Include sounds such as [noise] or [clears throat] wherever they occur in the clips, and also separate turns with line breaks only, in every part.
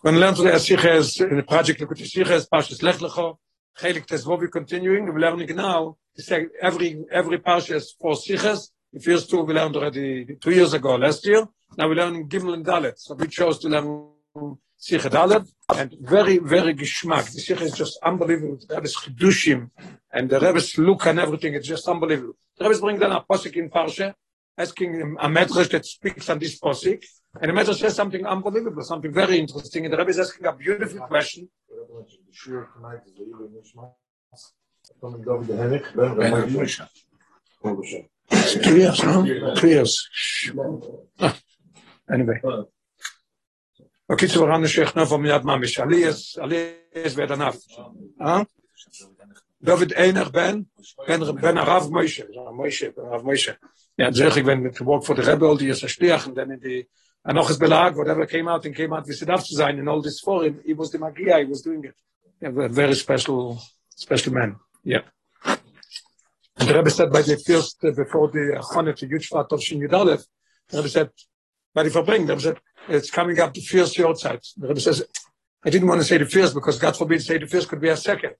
When learn today Asiches, in the project Likut Asiches, Parshas Lech Lecho, Chelik Tezvov, we're continuing, we're learning now, to say every, every Parsha has four Siches, the first two we learned already two years ago, last year, now we're learning Gimel and Dalet, so we chose to learn Siche Dalet, and very, very Geschmack, the Siche is just unbelievable, the Rebbe's Chidushim, and the Rebbe's look and everything, it's just unbelievable. The Rebbe's bringing down a Posik in Parsha, asking a medrash that speaks on this posik, and the medrash says something unbelievable, something very interesting, and the Rebbe is asking a beautiful question. Two years, no? Two years. Anyway. Okay, so we're on the Sheikh now from Yad Mamish. Aliyas, Aliyas Vedanaf. Huh? David Einer Ben, Ben, Ben Rav Moshe, Moshe, Rav Moshe. Ja, zeg ik ben work for the rebel, die is a stiach, and then in the, and belag, whatever came out and came out, wie darf zu sein, in all this for him, he was the magia, he was doing it. Yeah, a very special, special man. Yeah. And the Rebbe said by the first, uh, before the Chone to Yudshvat of Shin Yudalev, the Rebbe said, by the Verbring, the Rebbe said, it's coming up the first Yortzeit. The Rebbe says, I didn't want to say the first because God forbid say the first could be a second.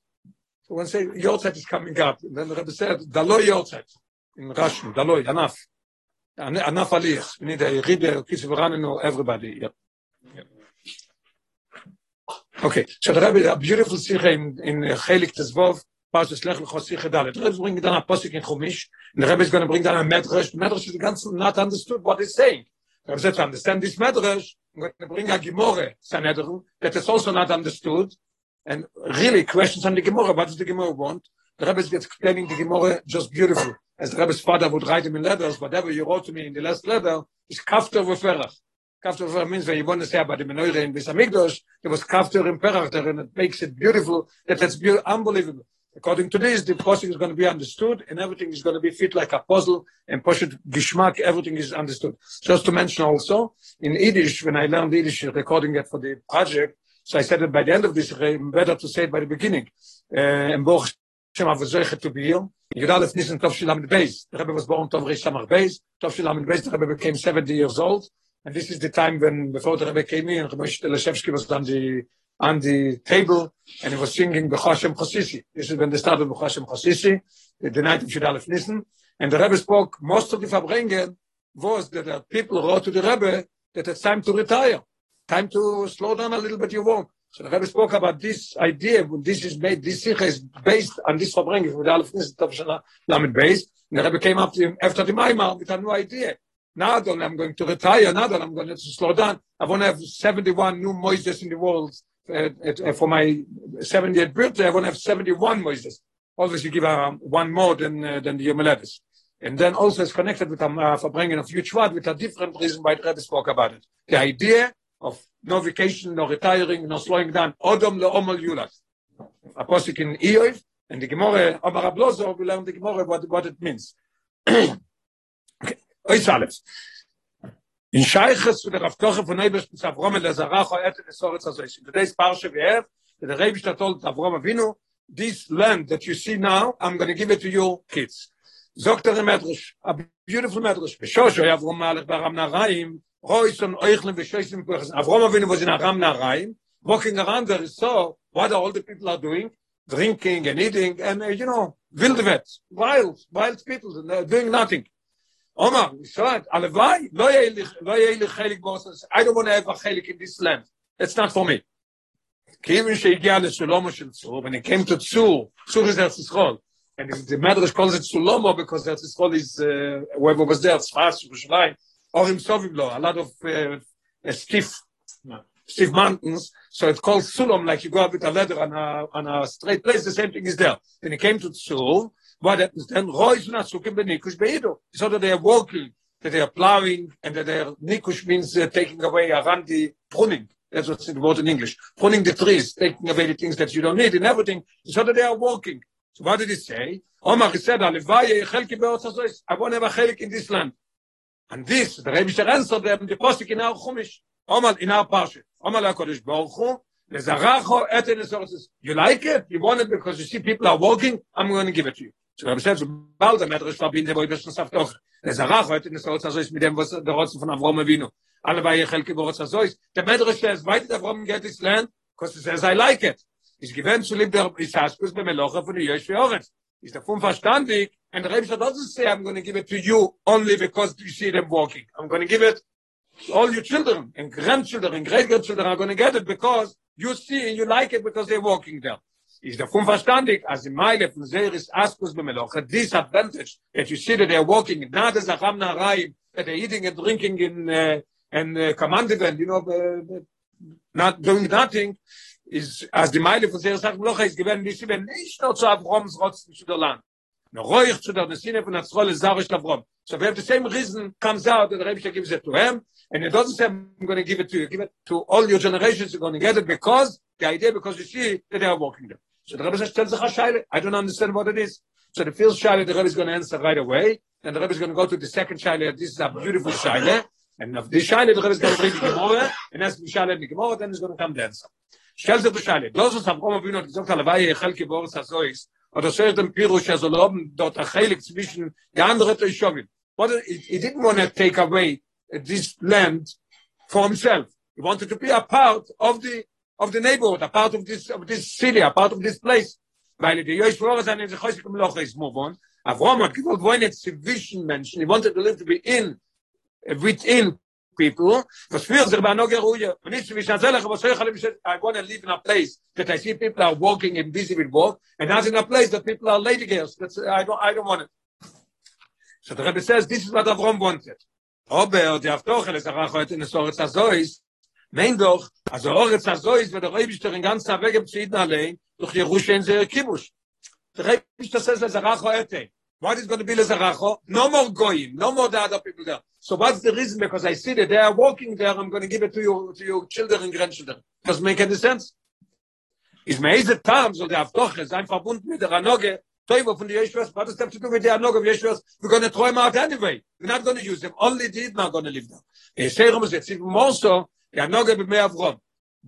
So when say Yortzeit is coming up, and then the Rebbe said, Dalo Yortzeit. in Russian, Daloi, Anaf. Anaf Aliyah. We need a reader, Kisivranino, everybody. Yep. Okay, so the Rebbe, a beautiful sikha in, in Chelik Tezvov, Parshas Lech Lecho Sikha Dalet. The Rebbe is bringing down a posik in Chumish, and the Rebbe is going to bring down a medrash. The medrash is the ganze not understood what he's saying. The Rebbe said to understand this medrash, I'm going to bring a Gemore, Sanhedrin, that is also not understood, and really questions on the Gemore. What does the Gemore want? The Rebbe is explaining the Gemore just beautiful. As the Rebbe's father would write him in letters, whatever you wrote to me in the last letter is kafter v'ferach. Kafter v'ferach means when you want to say about the menorah in Besamigdosh, there was kafter in perach there, and it makes it beautiful. That it's be- unbelievable. According to this, the process is going to be understood, and everything is going to be fit like a puzzle, and poshet gishmak, everything is understood. Just to mention also, in Yiddish, when I learned Yiddish, recording it for the project, so I said it by the end of this, better to say it by the beginning. Uh, be here. Yudalef Nisan Tov Shilam Beis. The Rebbe was born Beis. Tov Shilam Beis, the Rebbe became 70 years old. And this is the time when, before the Rebbe came in, Rebbe Teleshevsky was on the, on the table, and he was singing Bechashem Chosisi. This is when they started Bechashem Chosisi, the night of Yudalef Nisan. And the Rebbe spoke, most of the Fabringen was that the people wrote to the Rebbe that it's time to retire. Time to slow down a little bit your work. So the Rebbe spoke about this idea, when this is made, this sikha is based on this Verbringung, with Aleph Nissen Tov Shana Lamed Beis, and the Rebbe came up to him after the Maimar with a new idea. Now that I'm going to retire, now that I'm going to slow down, I want to have 71 new Moises in the world uh, uh, for my 70th birthday, I want to have 71 Moises. You give um, one more than, uh, than the Yom Levis. And then also it's connected with a uh, Verbringung of Yuchvat with a different reason why the Rebbe spoke about it. The idea of no vacation, no retiring, no slowing down. Odom le'omol yulas. A posik in Iyov, and the Gemara, Omar Ablozo, we learn the Gemara what, what it means. [clears throat] Ois Aleph. In zu der Raftoche von Eibers bis Avrom el Azarach o Etel Esoretz Azois. In today's parsha we have, the Rebbe told Avrom Avinu, this land that you see now, I'm going to give it to your kids. Zogt er Medrash, a beautiful Medrash. B'shosho Avrom Malach Baram Naraim, Royson Euchlin Beshoshim Avrom Avinu was in Aram Naraim, walking around there is so what all the people are doing, drinking and eating, and uh, you know, wildvet, wild, wild people, and they're doing nothing. Omar, it. Alevai, lo yelich chelik bosas. I don't want to have a chelik in this land. It's not for me. Kivin she'igia leShlomo shel Tzur, when he came to Tzur, Tzur is Eretz Yisrael. And the Medrash calls it Shlomo because Eretz Yisrael is, uh, whoever was there, Tzfas, Yerushalayim, or in Sovimlo, a lot of uh, stiff, stiff mountains. So it's called Sulam, like you go up with a ladder on a, on a straight place, the same thing is there. Then he came to Tzur, what happens then? Rois nasukim benikush beido. So that they are walking, that they are plowing, and that they are, nikush means uh, taking away arandi, pruning. That's what's in the word in English. Pruning the trees, taking away the things that you don't need and everything, so that they are walking. So what did he say? Omar said. I want to have a chelik in this land. And this, the Rebbe Sher answered them, the posik in our chumish. Omar, in our parsha. Omar LaKodesh Baruch Hu, Lezaracho eten esoretzes. You like it? You want it because you see people are walking? I'm going to give it to you. so Rebbe says, bald der Medrash verbinde, wo ich das schon sagt doch, der Zarach heute in der Rotz also ist mit dem, was der Rotz von Avrom Avinu. Alle bei ihr Chelke, wo Rotz also ist. Der Medrash says, weiter der Avrom get his land, because he says, I like it. Ich gewinnt zu lieb der Isaskus bei Melocha von der für Oretz. Ist Fum verstandig, and the Rebbe doesn't say, I'm going to give it to you only because you see them walking. I'm going to give it to all your children and grandchildren and great grandchildren are going to get it because you see and you like it because they're walking there. Is the fun verstandig? As in my life there is askus be meloch this advantage that you see that they're walking. Not as a ramna rai that they're eating and drinking in uh, and uh, commanded and you know uh, not doing nothing is as the mile for there sagt meloch is given nicht wenn nicht nur zu abroms rotzen zu der land. No roich zu der sinne von der rolle sage ich so we have the same reason comes out the rabbi gives it to him and it doesn't say i'm going to give it to you give it to all your generations you're going to get it because the idea because you see that they are walking there. So the rabbi says tell the i don't understand what it is. So the first shaila the rabbi is going to answer right away and the rabbi is going to go to the second shaila this is a beautiful shaila and of this shaila the rabbi is going to bring the gemara and as the shaila the gemara then is going to come the answer Stell dir die Schale. Das ist am Kommen, wie gesagt, Weihe, Chelke, Boris, Azois. Oder so ist dem Pirush, also loben dort a Heilig zwischen die andere Teushovim. But he didn't want to take away this land for himself. He wanted to be a part of the of the neighborhood, a part of this of this city, a part of this place. Weil die Josh Flora sind in sich im Loch ist move on. Avram hat gewollt wollen jetzt zwischen Menschen. He wanted to live to be in within people. Was sich bei Noger Ruhe. Und nicht wie ich erzähle, was soll ich I want to live in a place that I see people are walking and busy with work and not in a place that people are lady girls. That's I don't I don't want it. So the Rebbe says, this is what Avram wanted. Aber die Avtoche, les Arach heute in der Soretz Azois, mein doch, also Oretz Azois, wo der Rebbe ist in der Wege bziden allein, durch Jerusha in Zer Kibush. The Rebbe ist das les Arach heute. What is going to be les Arach? No more goyim, no more the other people there. So what's the reason? Because I see that they are walking there, I'm going to give it to you, to your children and grandchildren. Doesn't make any sense. Is meise Tam, so der Avtoche, sein verbunden mit der Anoge, Toivo the Yeshua, what does that have to do with the Anog of Yeshua? We're going to throw him out anyway. We're not going to use them. Only the Yidna are going to live there. Yeshua is it's even more so, the Anog of Avram.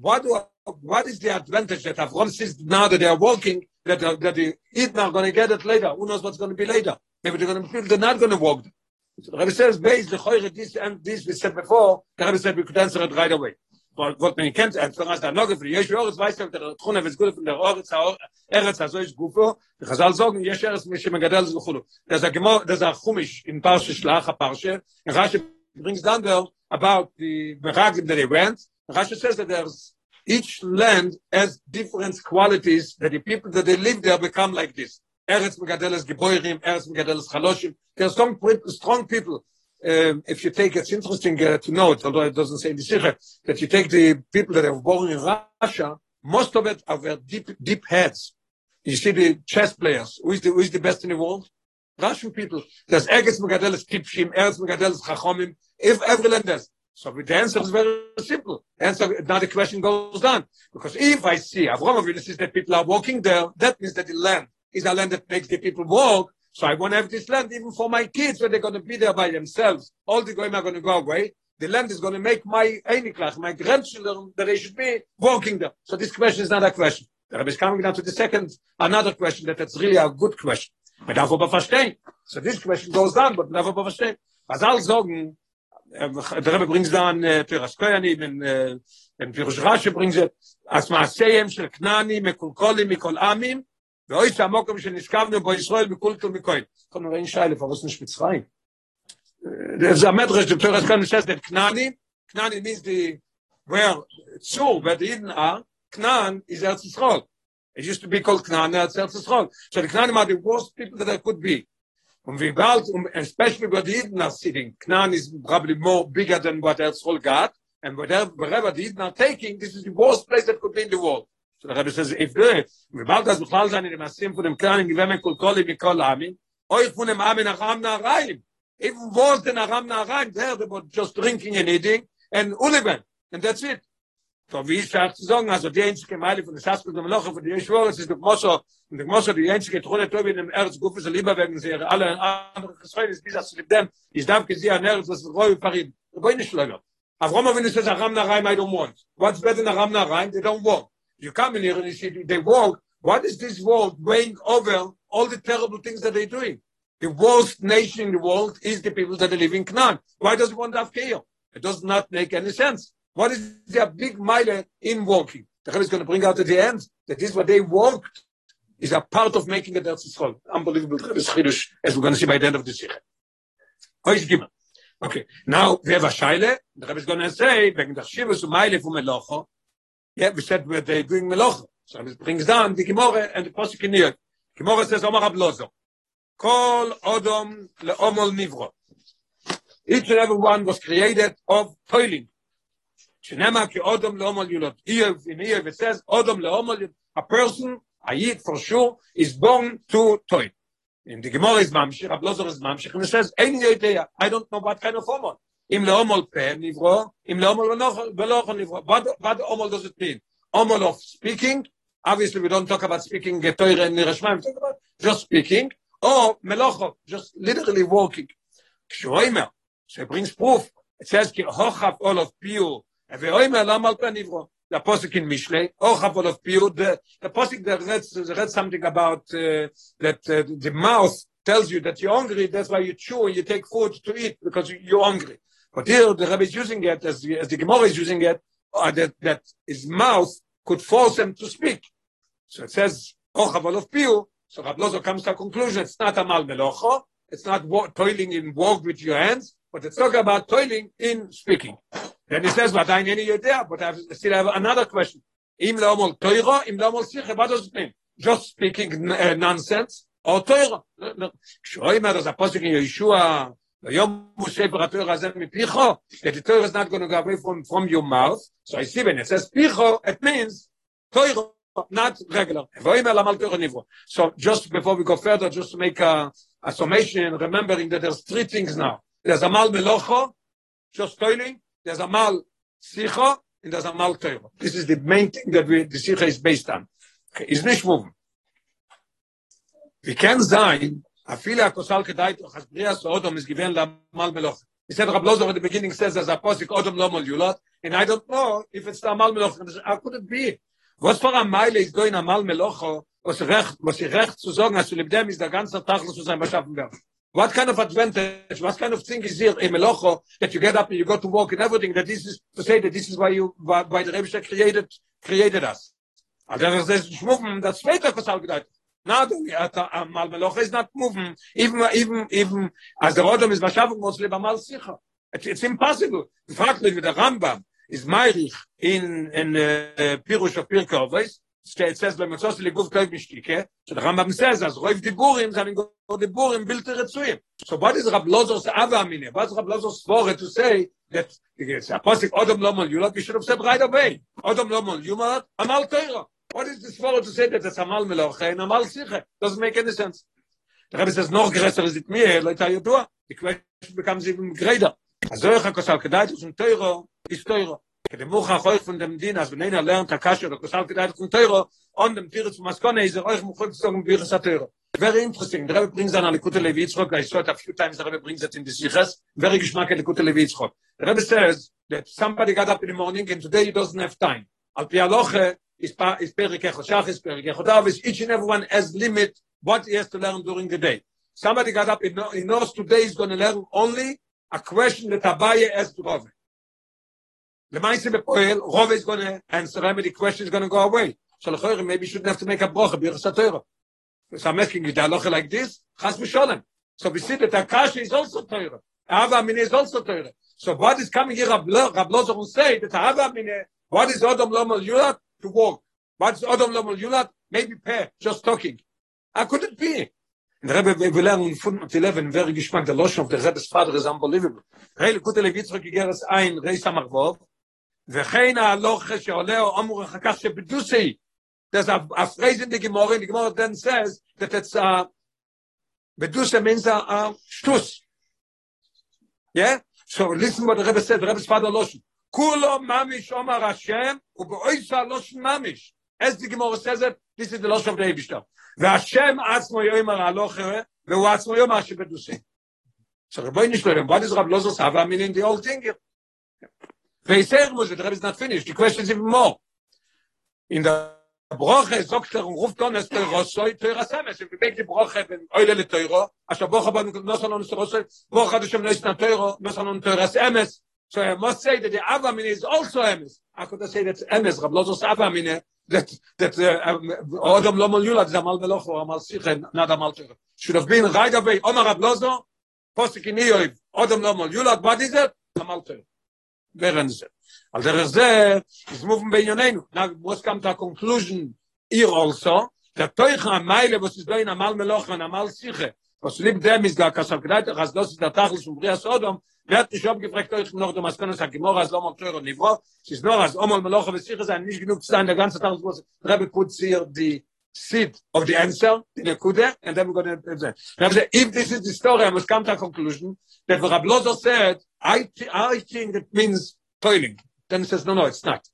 What, do, what is the advantage that Avram sees now that they are walking, that, that the Yidna are going to get it later? Who knows what's going to be later? Maybe they're going to feel they're not going to walk. So the Rebbe says, based the Choyre, this and this we said before, the Rebbe said we could answer it right away. wat men kent en so as da noch für jesh ors weiß der khune wes gut von der ors erz so is gufo de khazal zogen jesh ors mich megadel so khulu das a gemo das a khumish in parshe shlach a parshe rash brings down there about the meragim that they went. Rash says that there's each land has different qualities that the people that they live there become like this erz megadel is geboyrim erz megadel is khaloshim there's some strong people um, if you take it's interesting uh, to note although it doesn't say in the sikha that you take the people that are born in Russia most of it are deep deep heads. You see the chess players. Who is the who is the best in the world? Russian people. There's Egetz Megadelis Tipshim Erz Megadelis Chachomim if every land does so the answer is very simple. Answer now the question goes on. Because if I see Avraham Avinu says that people are walking there that means that the land is a land that makes the people walk So I want to have this land even for my kids where they're going to be there by themselves. All the goyim are going to go away. The land is going to make my Einiklach, my grandchildren, that they should be walking there. So this question is not a question. The Rabbi is coming down to the second, another question that that's really a good question. Man darf aber. So this question goes down, but man darf aber verstehen. Was all sagen, der Rebbe bringt dann uh, Piras Koyanim, in uh, Pirush Rashi bringt es, as maaseyem shel knani mekulkolim mikol amim, ואוי שהמוקם שנשכבנו בו ישראל מקוין. כל נראה אין שיילה, פרוס נשפיץ חיים. זה המדרש, זה פרס כאן נשאס את כנעני, כנעני means the, where, צור, where the Eden are, Knan is Eretz Yisrael. It used to be called it's Eretz Yisrael. So the Knanim are the worst people that there could be. And we bald, especially where the Eden are sitting, Knan is probably more bigger than what Yisrael got, and wherever, wherever the Eden are taking, this is the worst place that could be in the world. רבי שזה איפה, ובאל תז בכלל שאני נמסים פה נמכן עם גבי מקולקולי מכל עמי, אוי פון הם עמי נחם נעריים, אם וולט נחם נעריים, דהר זה בוא just drinking and eating, and uliven, and that's it. So wie ich sag zu sagen, also die einzige Meile von der Schaspel zum Loch, von der Schwur, es ist doch Moschow, und der Moschow, die einzige Trolle, die in dem Erz, Guffes, und lieber wegen sie, alle anderen Geschreien, ist dieser zu dem, ich darf gesehen, an Erz, was ist Reu, Parim, da bin ich schlöger. Aber warum, wenn ich das Aram nach I don't want. What's better than Aram nach they don't want. You come in here and you see they walk What is this world weighing over all the terrible things that they're doing? The worst nation in the world is the people that are living in Canaan. Why does to have chaos? It does not make any sense. What is their big mile in walking? The Rebbe is going to bring out at the end that this is what they walked is a part of making a Eretz Yisrael. Unbelievable as we're going to see by the end of the Sikha. Okay, now we have a Shaile. The Rebbe is going to say, yeah, we said we're doing Melocho. So it brings down the Gemore and the Posik in here. Gemore says, Omar Ablozo, Kol Odom le'omol nivro. Each and every one was created of toiling. Shenema ki Odom le'omol yulot. Here, in here it says, Odom le'omol A person a yid for sure is born to toil. In the Gemara is mamshich, Ablozer is mamshich, and it says, Ein yodea, I don't know what kind of omol. Im leomol pe nivro, im leomol velochol nivro. What, what omol does it mean? Omol of speaking, obviously we don't talk about speaking Getoire and Nirashmaim, talk about just speaking, or melocho, just literally walking. Kshoimer, so it brings proof. It says, ki hochav all of piu, ve'oimer lamal pe nivro. the posik in Mishle, or Chavol of Piyud, the, the posik that reads, reads something about uh, that uh, the mouth tells you that you're hungry, that's why you chew and you take food to eat because you're hungry. But here the Rebbe is using it, as the, as the Gemara is using it, uh, that, that his mouth could force him to speak. So it says, or Chavol of Piyud, so Rablozo comes to a conclusion, it's not Amal Melocho, it's not toiling in work with your hands, but it's talking about toiling in speaking. Then he says, but I need you there, but I still have another question. Im leomol toiro, im leomol siche, what does it mean? Just speaking uh, nonsense? Or toiro? כשרואים את זה הפוסק in Yom Sefer Torah Zem mipicho. that the Torah is not going to go away from, from your mouth. So I see when it says Picho, it means Torah, not regular. So just before we go further, just to make a, a summation, remembering that there's three things now. There's a Mal Melocho, just toiling, there's a Mal Sicho, and there's a Mal Torah. This is the main thing that we, the Sicha is based on. Okay, is nicht moving. We can sign. Viele akosal kedait, och hasbria so Odom is given Amal Meloch. He said, Rab Lozo at the beginning says, there's a posik Odom lo mal yulot, and I don't know if it's the Amal Meloch. How could it be? Was for a mile is going Amal Melocho, was recht, was ich recht zu sagen, als zu libdem ist der ganze Tag, zu sein beschaffen werden. What kind of advantage, what kind of thing is here in Melocho that you get up and you go to work and everything that this is to say that this is why you why, why the Rebbe created created us. Also er sagt, schmucken, das später was auch. Not only at Mal Melocho is not moving, even even even as the Rodom is Mashavuk muss lieber mal sicher. It's impossible. Mich mit der Rambam, is Meirich in in uh, Pirush of Pirkei steht says beim so guf kleib mishtike so der rambam says as roiv diburim zanen go diburim bilter tsuim so what is rab lozos ava mine what is rab lozos for to say that it's a positive odom lomol you like should have said right away. Odom lomol you must amal teira what is this for to say that it's amal meloch and amal siche doesn't make any sense. The rabbi says noch größer is it me like you do the question becomes even greater. Azoy khakosal kedait zum teira is teira ke dem mocha khoy fun dem din as benen lernt a kasher ko sagt gedait fun teuro on dem fun maskone is er euch mo khot zogen bir es teuro very interesting. Der brings an alle kutte levitz rok i saw it a few times der brings it in the sichas very geschmack in kutte levitz rok der says that somebody got up in the morning and today he doesn't have time. Al pi aloche is is is each and everyone has limit what he has to learn during the day somebody got up in he knows today is going to learn only a question that abaye has to Rove. The Maisa Bepoel, Rove is going to answer him, and the question is going to go away. So Lechoyre, maybe you shouldn't have to make a brocha, Birchas HaTorah. So I'm asking you, the like this, Chas V'Sholem. So we see that Akash is also Torah. Ava Amine is also Torah. So what is coming here, Rab Lozer will say that Ava Amine, what is Odom Lomel Yulat? To walk. What is Odom Lomel Yulat? Maybe pair, just talking. How could it be? And the Rebbe, we learn in footnote 11, very geschmack, the lotion of the Rebbe's father is unbelievable. Reile Kute Levitzchok Yigeres Ein, Reis HaMarvov, וכן ההלוכה שעולה או אמור אחר כך שבדוסי, there's a, a phrase in the Gemara, the Gemara then says that it's a, Bedusa means a, a shtus. Yeah? So listen what the Rebbe said, the Rebbe's father Loshen. Kulo mamish omar Hashem, u beoisa losh mamish. Es die Gemorre says it, this is the losh of the Ebishter. והשם עצמו יאמר הלוכה, והוא עצמו יאמר שבדוסי. So Rabbi Nishlorim, what is Rabbi Lozor's Hava mean in the old thing here? Beiser Moshe, the Rebbe is not finished, the question is even more. In the Broche, sagt er, ruft on es Teirosoi, Teira Semes, if you make the Broche, ben Oile le Teiro, asher Bocha banu, nosan on es Teirosoi, So I must say that the Ava is also Emes. I could say that's Emes, Rab Lozo Sava Mine, that, that uh, um, Odom um, Lomol Yulad, Zamal Velocho, Amal Sichen, not Amal Shechen. Should have been right away, Omar Rab Lozo, Posik in Iyoiv, Odom Lomol Yulad, what is it? Amal Shechen. Beren Zer. Al der Zer, is moving by Now, what's come to a conclusion here also, that Toicha Amayle, was is doing Amal Melocho, Amal Sichen, was lib dem is da kasavgnait, has dosis da tachlis, um Rias Odom, Wer ich hab gefragt euch noch du mas kann sag gemor as lo mal teuer niveau. Es nur as amal meloch und siche sein nicht genug sein der ganze tag was rebe putzier die seed of the answer in the kude and then we're going to say now if this is the story i must come to a conclusion that rablozo said i i think that means toiling. Then says no no it's not.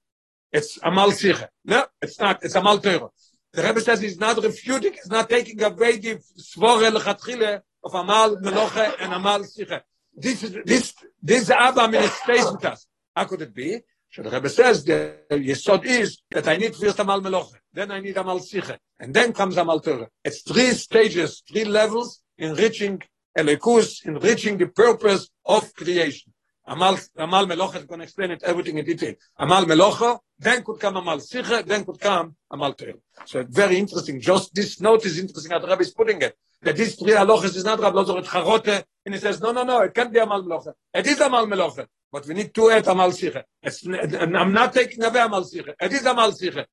It's amal sicha no it's not. It's amal teuro the rebbe says he's not refuting he's not taking away the svore lechatchile of amal meloche and amal sicha this is this this abba min stays with us. How could it be? So the rebbe says the yesod is that i need first amal meloche then i need amal sicha and then comes amal teuro it's three stages three levels in reaching elikus in the purpose of creation Amal Amal Melocha is going to explain it everything in detail. Amal Melocha, then could come Amal Sicha, then could come Amal Teil. So very interesting. Just this note is interesting the Rabbi is putting it. That this three halachas is not Rabbi Lozer et Charote, and he says, no, no, no, it can't be Amal Melocha. It is Amal Melocha, but we need to add Amal Sicha. And I'm not taking away Amal Sicha. It is Amal Sicha.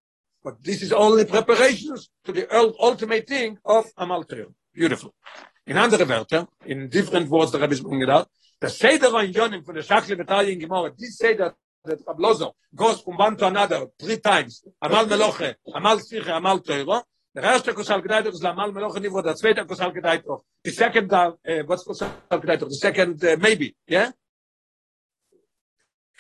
But this is only preparations to the ultimate thing of Amal Teil. Beautiful. In andere Wörter, in different words the Rabbi is bringing it out, the seder on yonim for the shakle betalien gemor this seder that rablozo goes from one to another three times. Amal meloche amal sich amal toiro the first kosal gedait is amal meloche niveau the zweite kosal gedaitor the second uh, what's kosal gedait of the second uh, maybe yeah?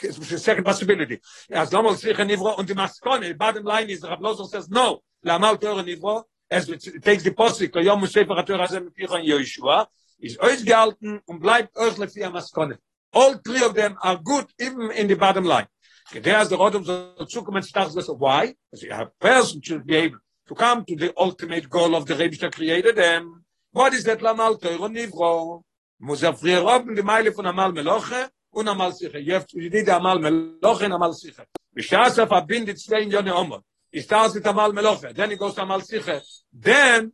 It's the second possibility. As amal sich niveau und die maskone bottom line is rablozo says no la amal toiro niveau as it takes the posik yom shefer ator azem pichon yoshua is euch gehalten und bleibt euch le vier maskone all three of them are good even in the bottom line. There is the rodum so zukommen starts this why? Because you have person should be able to come to the ultimate goal of the rebster created them. What is that lamal teuro nivro? Muss er oben die meile von amal meloche und amal siche. Jeft wie die amal meloche und amal siche. Wie schasa verbindet zwei jone omo ist das mit amal meloche? Then it goes to amal siche. Then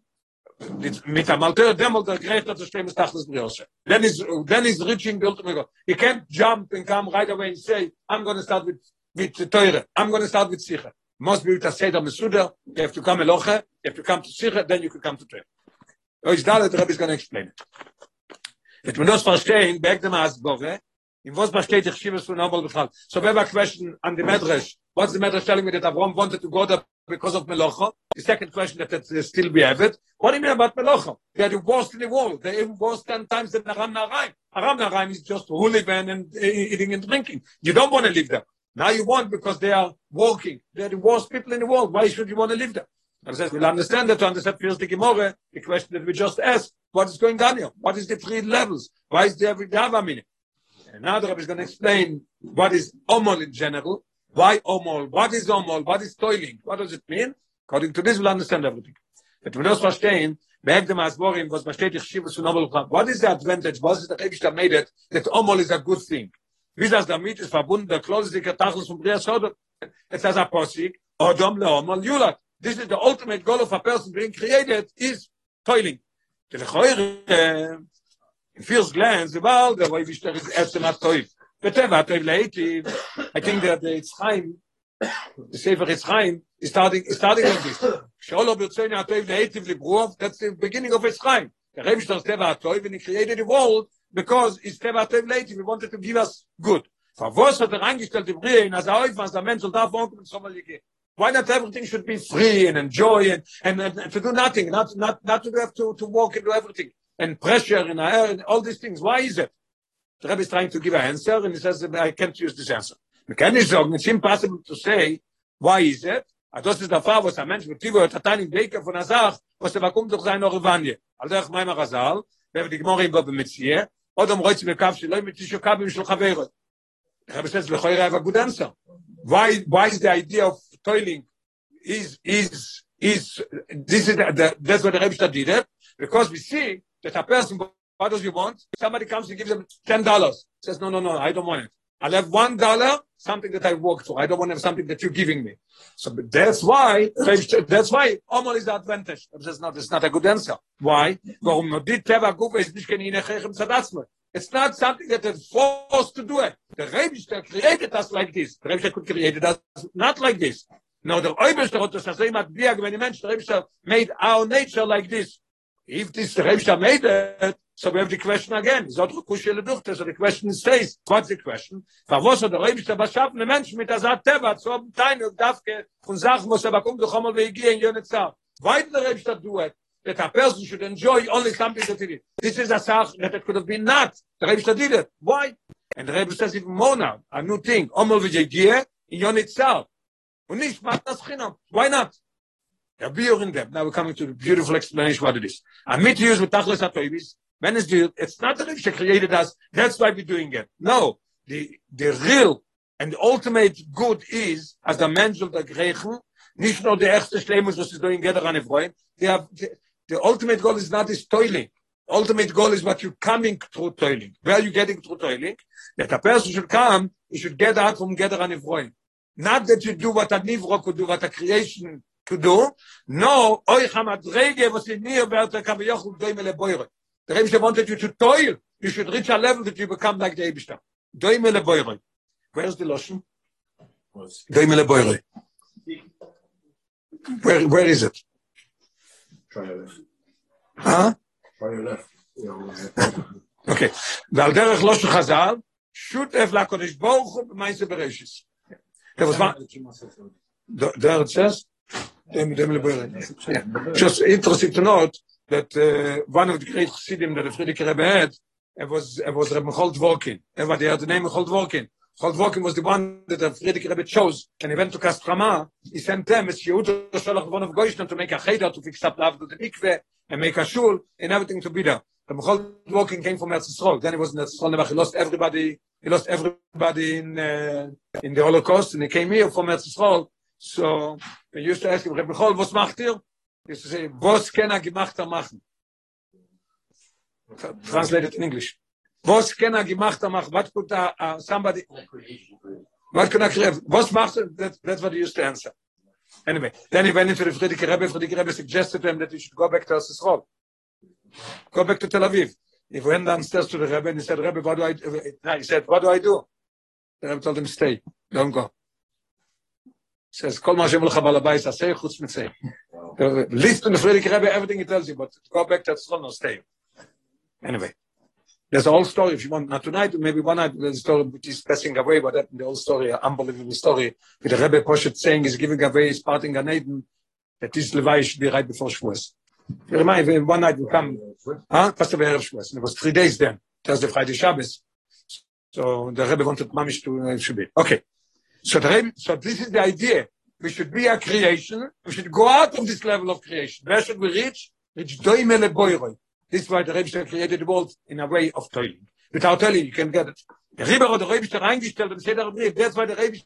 mit der Malter demol der das stimmt das das briose then is then is reaching the ultimate goal you can't jump and come right away and say i'm going to start with with teure i'm going to start with sicher must be to say the mesuda. You have to come eloche you have to come to sicher then you can come to teure so is that the rabbi is going to explain it. It will not verstehen back the mas bove in was ich so nochmal so wer question on the medrash what's the medrash telling me that Avram wanted to go there because of Melocha. The second question that still we have it. What do you mean about Melocha? They are the worst in the world. They even worse ten times than Aram Naraim. Aram Naraim is just hooligan and uh, eating and drinking. You don't want to live there. Now you want because they are working. They are the worst people in the world. Why should you want to live there? And says, we'll understand that to understand first the Gemara, the question that we just asked, what is going on here? What is the three levels? Why is there every Dava And now the Rabbi is going to explain what is Omol in general, why omol? What is omol? What is toiling? What does it mean? According to this, we'll understand everything. But we don't understand, dem Asborim, was besteht ich schiebe zu omol. What is the advantage? was What is the Rebbe that made it that omol is a good thing? Wie das damit ist verbunden, der klosige Tachlis von Bria Sodom. It says a posik, Odom leomol yulat. This is the ultimate goal of a person being created is toiling. The Lechoire, in first glance the ball the way we start is at the not toy but ever late i think that it's time the safer is time is starting is starting like this. Shall over say not toy late the that's the beginning of its rein the rem start the ever toy when he created the world because it's ever toy late we wanted to give us good. For was hat er angestellt die brille in as er euch was der mensch und darf wohnen zum mal gehen Why not everything should be free and enjoy and, and, and, and to do nothing, not, not, not to have to, to walk and do everything. And pressure and air and all these things. Why is it? The Rebbe is trying to give an answer, and he says, I can't use this answer. We can sagen, it's impossible to say, why is it? a das ist der Fall, was ein Mensch mit Tivo hat ein in Beker von der Sach, was der kommt durch seine Orvanie. Also ich meine Rasal, wer die Gmor im Bob mit sie, oder am Reich mit Kaf, שלא mit sich Kaf im Schlochaver. Ich habe gesagt, le khoira va good answer. Why why is the idea of toiling is is is this is the, the, that's what the Rebbe did it because we see that a person what does he want somebody comes and gives him ten dollars. Says no no no I don't want it. I'll have one dollar something that I worked for. I don't want to have something that you're giving me. So that's why that's why Omar is the advantage. That's not that's not a good answer. Why? Did Tzadatzme It's not something that is forced to do it. The Rebbe created us like this. The Rebbe could create us not like this. No, the Oibishter hat das so immer biag, wenn die Menschen, der Rebbe made our nature like this. If this the Rebbe made it, so we have the question again. So the kushele duchte, so the question stays. What's the question? Fa was der Rebbe beschaffen, den Menschen mit der Saat Teva, zu haben Teine und Dafke, und Sachen muss er bekommen, du kommst, wie ich gehe in Jönetzah. Why did the Rebbe do it? That a person should enjoy only something that he did. This is a sach that it could have been not. The Rebbe did it. Why? And the Rebbe says even more now, a new thing. Omel v'jegie, in. Und nicht macht das Chinam. Why not? We are in them. Now we're coming to the beautiful explanation what it is. A mit use with Tachlis HaToivis, when is the, it's not the Riv created us, that's why we're doing it. No, the, the real and the ultimate good is, as the mensch of the Griechen, nicht nur der erste Schleimus, was sie doing gather an Efroim, the, the ultimate goal is not this toiling. Ultimate goal is what you're coming through toiling. Where are you getting through toiling? That a person should come, he should get out from gather an Efroim. not that you do what a nivro could do what a creation could do. No oi hamadrege was in near about the kabyach und doimele boyre the rebbe wanted you to toil. You should reach a level that you become like the ebishta doimele boyre where's the lotion? Doimele boyre where where is it
try your left. Try your left.
Okay. ועל דרך לא שחזר, שותף לקדוש ברוך הוא במעשה ברשס. Says, just interesting to note that uh, one of the great chassidim that Frierdiker Rebbe had, it was, it was Rebbe Chold Dvorkin. Everybody had the name of Chold Chol Dvorkin was the one that the Frierdiker Rebbe chose. And he went to Kostroma. He sent them as Yehuda Sholach one of Goyshna to make a cheder to fix up love to the mikveh and make a shul and everything to be there. The Chol Dvorkin came from Eretz Yisrael. Then he was in Eretz Yisrael. He lost everybody he lost everybody in uh, in the Holocaust, and he came here from Eretz Yisrael. So we used to ask him, Rebbe Chol, was macht ihr? He used to say, was kann er gemacht machen? Translated in English. Was kann er gemacht machen? What could uh, uh, somebody... What can I create? Was macht? That, that's what he used to answer. Anyway, then he went into the Friedrich Rebbe. Friedrich Rebbe suggested to him that he should go back to Eretz Yisrael. Go back to Tel Aviv. He went downstairs to the Rebbe and he said, Rebbe, what do I do? No, he said, what do I do? The Rebbe told him, stay, don't go. He says, Kol ma shem lecha balabais aseh chutz mitzeh. Listen to Friedrich Rebbe, everything he tells you, but go back to Tzlon or stay. Anyway, there's a whole story, if you want, not tonight, maybe one night, there's a story which is passing away, but that, the whole story, an unbelievable story, with the Rebbe Poshet saying he's giving away his parting Gan Eden, that this Levi should be right before Shavuos. You remind one night we come, huh? Pastor Be'erev Shavuos. And it was three days then, Thursday, Friday, Shabbos. So the Rebbe wanted Mamish to, uh, should be. Okay. So the Rebbe, so this is the idea. We should be a creation. We should go out of this level of creation. Where should we reach? Reach doimele boiroi. This is why the Rebbe created the world in a way of toiling. Without toiling, you can get it. The Rebbe or the Rebbe reingestellt im Seder Brief. That's why the Rebbe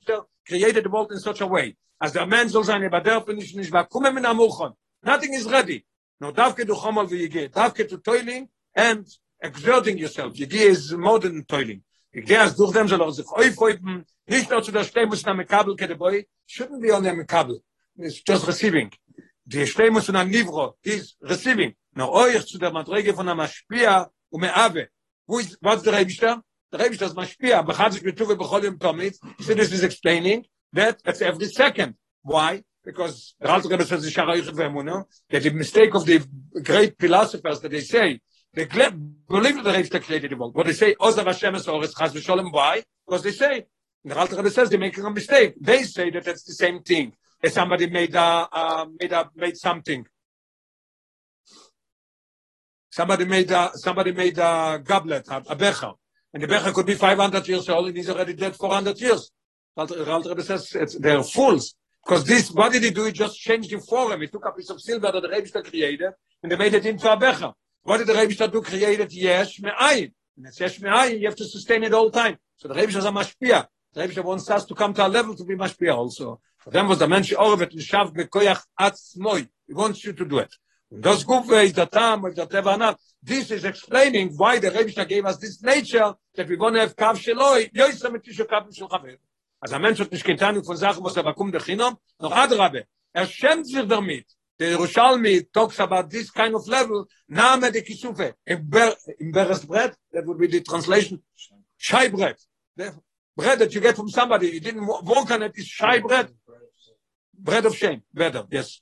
created the world in such a way. As the man sein, aber der nicht nicht war, kommen mit Amuchon. Nothing is ready. No, davke du chomal wie Yigeh. Davke to toiling and exerting yourself. Yigeh is more than toiling. Yigeh as durch dem soll er sich aufhäupen, nicht nur zu der Stehmus in einem Kabel, kede boy, shouldn't be on einem Kabel. It's just receiving. Die in einem Nivro is receiving. No, euch zu der Madrege von einem Aspia und Meave. Who is, what's the Rebishter? The Rebishter is Mashpia. Bechad sich betuve bechol yom tomit. So this is explaining that it's every second. Why? because the Alter Rebbe says that the mistake of the great philosophers that they say they believe that the Rebbe created the world. But they say Ozav Hashem es Oretz Chaz v'Sholem. Why? Because they say the Alter Rebbe says they're making a mistake. They say that it's the same thing. Somebody made a, uh, made a, made something. Somebody made a, somebody made a goblet, a, a becher. And the becher could be 500 years old and he's already dead 400 years. Alter says it's, they're fools. Because this, what did he do? He just changed the form. He took a piece of silver that the Rebbe created and they made it into a becher. What did the Rebbe do? Created yesh me'ayin. And it's yesh me'ayin, you have to sustain it all time. So the Rebbe is a mashpia. The Rebbe wants us to come to a level to be mashpia also. Them was the mensch orvet l'shav bekoyach atzmoi. He wants you to do it. Das Gufe is the time of the Teva This is explaining why the Rebbe gave us this nature that we want to have kav sheloi, yoysa mit tisho kav shel chaver. Also ein Mensch hat nicht getan von Sachen, was er bekommt der Chinom, noch Adrabe. Talks about this kind of level, Name de Kisufe. In, Ber in Beres bread, that would be the translation, Shai bread. The bread that you get from somebody, you didn't work on it, is Shai bread. Bread of shame, better, yes.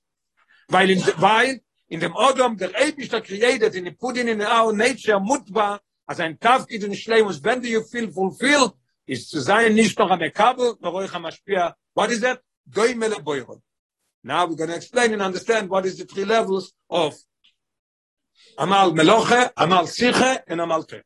Weil in, weil in dem Odom, der Ebisch der created, in the putting in our nature, mutba, as ein Tafkid in Shleimus, when do you feel fulfilled, is zu sein nicht noch am Ekabel, noch euch am Aspia. What is that? Goimele Boiron. Now we're going to explain and understand what is the three levels of Amal Meloche, Amal Siche, and Amal Te.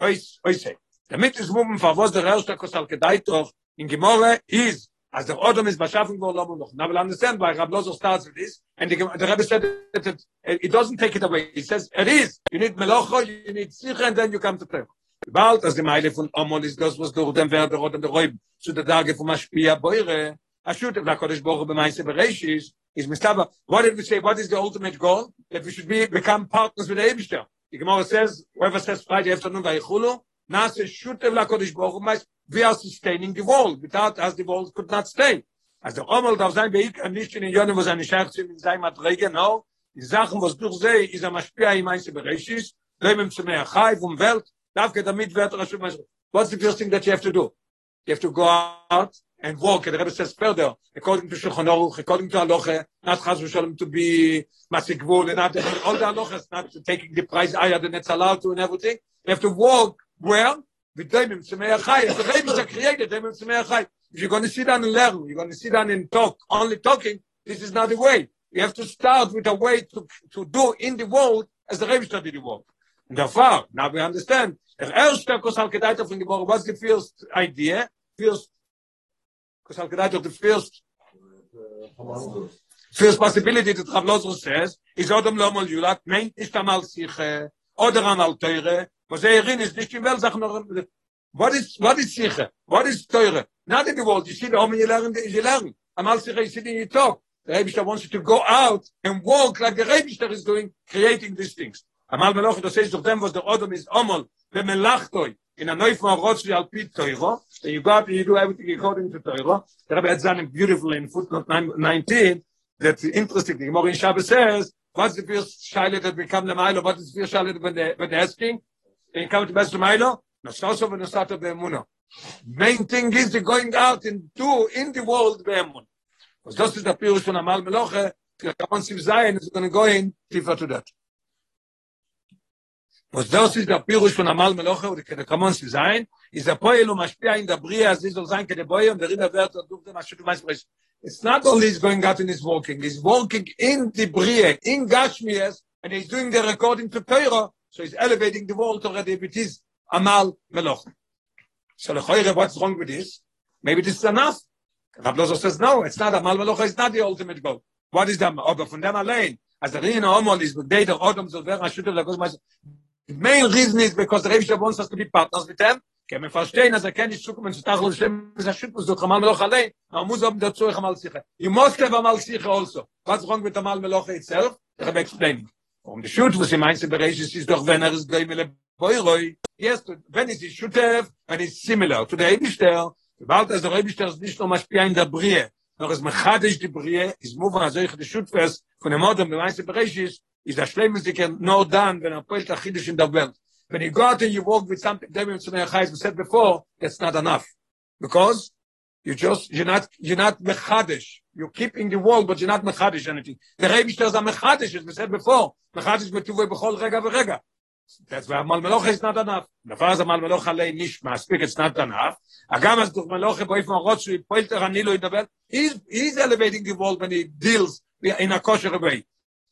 Ois, oise. Damit is for was the erste Kosal Kedai doch in Gemore is as the Odom is geworden lobo noch. Now we'll understand why Rab Lozo starts with this and the, the Rebbe said that it, it doesn't take it away. He says it is. You need Meloche, you need Siche, and then you come to Te. Bald as the Meile von Omol is das was durch den Werder oder der Räub zu der Tage von Maspia Beure Ashut of Kodesh Baruch b'Maaseh Bereshis is Mistaba. What did we say? What is the ultimate goal? That we should be become partners with the. The Gemara says, whoever says Friday afternoon Vayichulu, Nase Shutev LaKodesh Baruch b'Maaseh, we are sustaining the world. Without us, the world could not stay. As the Omel darf sein Beik, and nicht in Yonim was eine Scherze in seinem Matrege, no. Die Sachen, was durch sie, is a Maspia im Maaseh Bereshis, Leimem zu mehr Chai vom Welt, darf get damit wird Maaseh. What's the first thing that you have to do? You have to go out and walk. And the Rebbe says further, according to Shulchan Aruch, according to Aloche, not Chaz v'Shalom to be Masikvul, and not all the Aloches, not taking the price higher than it's allowed to and everything. You have to walk well, with Daimim Tzemei Achai. If the Rebbe are created, Daimim Tzemei Achai. If you're going to sit down and learn, you're going to sit down and talk, only talking, this is not the way. You have to start with a way to, to do in the world as the Rebbe did the world. And therefore, now we understand. Der erste Kosal Kedaita von Gebore was the first idea, first Kosal Kedaita, the first first possibility that Rav Lozo says, is Odom Lomol Yulat, meint nicht einmal sich, oder einmal teure, was er in ist nicht in noch What is what is sicher? What is teure? Not in the world. You see the home you learn you learn. Amal sicher you see in your talk. The Rebbe wants you to go out and walk like the rabbi is doing, creating these things. Amal meloch das says doch dem was der other is amal be melachtoy in a noy von rotz wie alpit teuro. So you got you do everything according to teuro. The Rebbe has done beautifully in footnote 19 That's interesting. The Gemara Shabbos says what's the first shaila that become the mile what is the first shaila when they when they're asking You come to Best Milo? Nostoso v'nosato be'emuno. Main thing is the going out and do in the world be'emun. Because this is the Pirush von Amal Meloche, the Kaman Zion is going to go in deeper to that. was das ist der Pirush von Amal Meloche der Kamon zu sein, ist der Poel Maspia in der Bria, sie soll sein, keine Boye und der Rinder wird, und du, was du meinst, it's not only he's going out and he's walking, he's walking in the Bria, in Gashmias, and he's doing the recording to Torah, so he's elevating the world already, it is Amal Meloche. So Lechoire, what's wrong with this? Maybe this is enough. Rav Lozo says, no, it's not Amal Meloche, it's not the ultimate goal. What is that? Oh, Aber von dem allein, als der Rina Omol ist, mit der Odom Ashut The main reason is because the Rebbe wants us to be partners with them. As is Shukum and Shtachel Shem is a Shukum so Chamal Meloch Alei. Now must have the Tzurich Amal Sicha. You must have Amal Sicha also. What's wrong with Amal Meloch itself? The explaining. Um the shoot was in meins Bereich is doch wenn er ist Goimele Boiroi. Yes, when it is Shutev and it's similar to the Eibishter. About as the Eibishter is nicht nur Maschpia in der Brie. Noch es mechadisch die Brie is moving as euch die Schutfers von dem Modem in meins Bereich is is a shleim is can no done when a point a khidish in the welt when you go out and you walk with something the khais we said before that's not enough because you just you're not you're not mechadish you keep in the wall but you're not mechadish anything the rabbi says a mechadish as we said before mechadish mit tuve bechol rega ve rega that's why mal meloch is not enough the faz mal meloch alei nish maspik it's not enough durch meloch boy from rot shi poilter anilo in the welt he's he's elevating the wall when he deals in a kosher way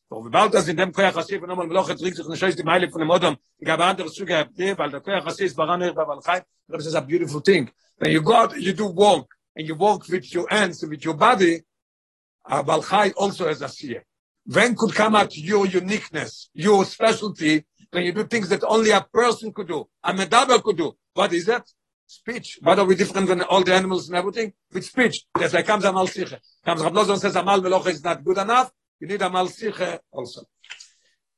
we bald das in dem Koyach Hasif und nochmal Meloch trinkt sich Scheiße die Meile von dem Odom. Ich habe andere Züge gehabt, weil der Koyach Hasif ist Baran Erba Balchai. This is a beautiful thing. When you go out, you do walk, and you walk with your hands, with your body, Balchai also has a seer. When could come out your uniqueness, your specialty, when you do things that only a person could do, a medaber could do. What is that? Speech. What are we different than all the animals and everything? With speech. That's like comes Amal Siche. Comes Rablozon says Amal Meloche is not good enough. You need Amal Siche also.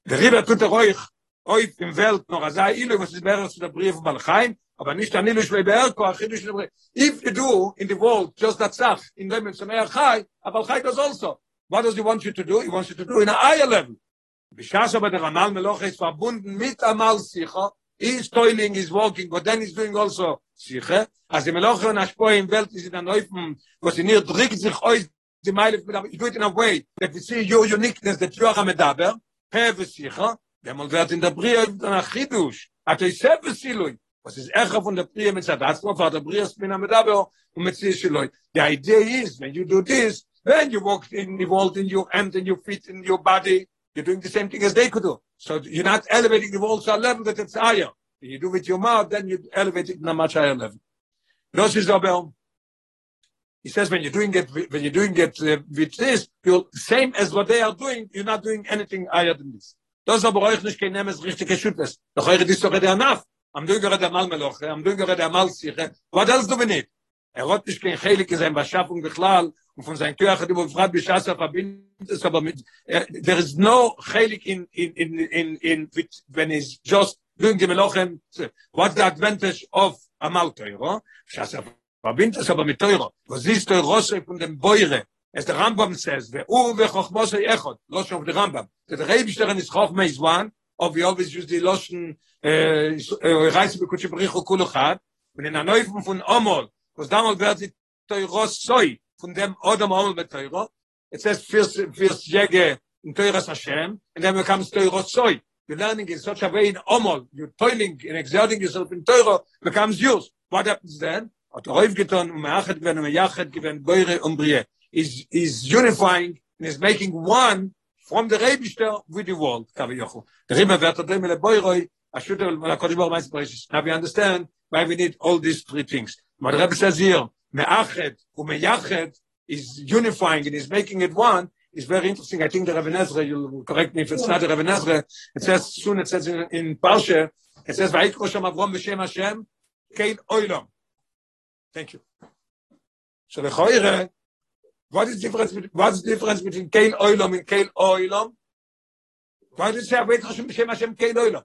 The Riber tut er euch, euch im Welt noch, als er ilu, was ist zu der Brief von Balchaim, aber nicht an schwei Berg, or achidu, schwei Berg. If you do in the world just that stuff, in it's an air chai, aber Balchai does also. What does he want you to do? He wants you to do in a higher level. Bishas aber der Amal Meloche ist verbunden mit Amal Siche, he's toiling, he's walking, but then he's doing also Siche. Als die Meloche und Ashpoe im Welt ist in der was in ihr drückt sich euch die Meile, you do it in a way that we see your uniqueness, that you are a medaber, have sicha dem wird in der brie der chidush at ei sev siloi was is er von der brie mit das von der brie bin am da und mit sich siloi the idea is when you do this then you walk in the world in your hand and your feet in your body. You're doing the same thing as they could do. So you're not elevating the world to a level that it's higher. When you do with your mouth then you elevate it in a much higher level. This is about he says when you're doing it when you're doing it uh, with this you're same as what they are doing you're not doing anything higher than this. Das aber euch nicht kein nemes richtige schüttes doch eure ist doch der nach am dünger der mal meloch am dünger der mal sich was das du nicht? Er hat nicht kein heilige sein was schaffung beklal und von sein kirche die befragt bis das verbindet ist aber mit er, there is no heilig in in in in in when is just doing the meloch what the advantage of amal toiro shasa verbindt es aber mit teuro was ist der rosse von dem beure? Es der rambam says ve u ve chokhmos echot. Lo shov der rambam. Der reib shteren is is one of we always use the lotion äh reis be kutche brich kul khat und in der neuen von amol was damals wird die teuro soi von dem odam amol mit teuro it says first first jege in teuro sashem and then becomes teuro soi the learning in such a way in amol you toiling in exerting yourself in teuro becomes yours. What happens then? Hat er aufgetan und meachet gewen und meachet gewen beure und brie is is unifying and is making one from the Rebishter with the world kavi yochu the Rebbe wird dem le beure bar mais precious now we understand why we need all these three things the Rebbe says here meachet und meachet is unifying and is making it one is very interesting i think the Rebbe Nezra you'll correct me if it's not the Rebbe Nezra it says soon it says in, in Parsha it says vayikro sham avrom b'shem Hashem kein oilom Thank you. So the khoire, what is difference between what is difference between kein oilom and kein oilom? Why does it say Hashem Hashem Hashem kein oilom?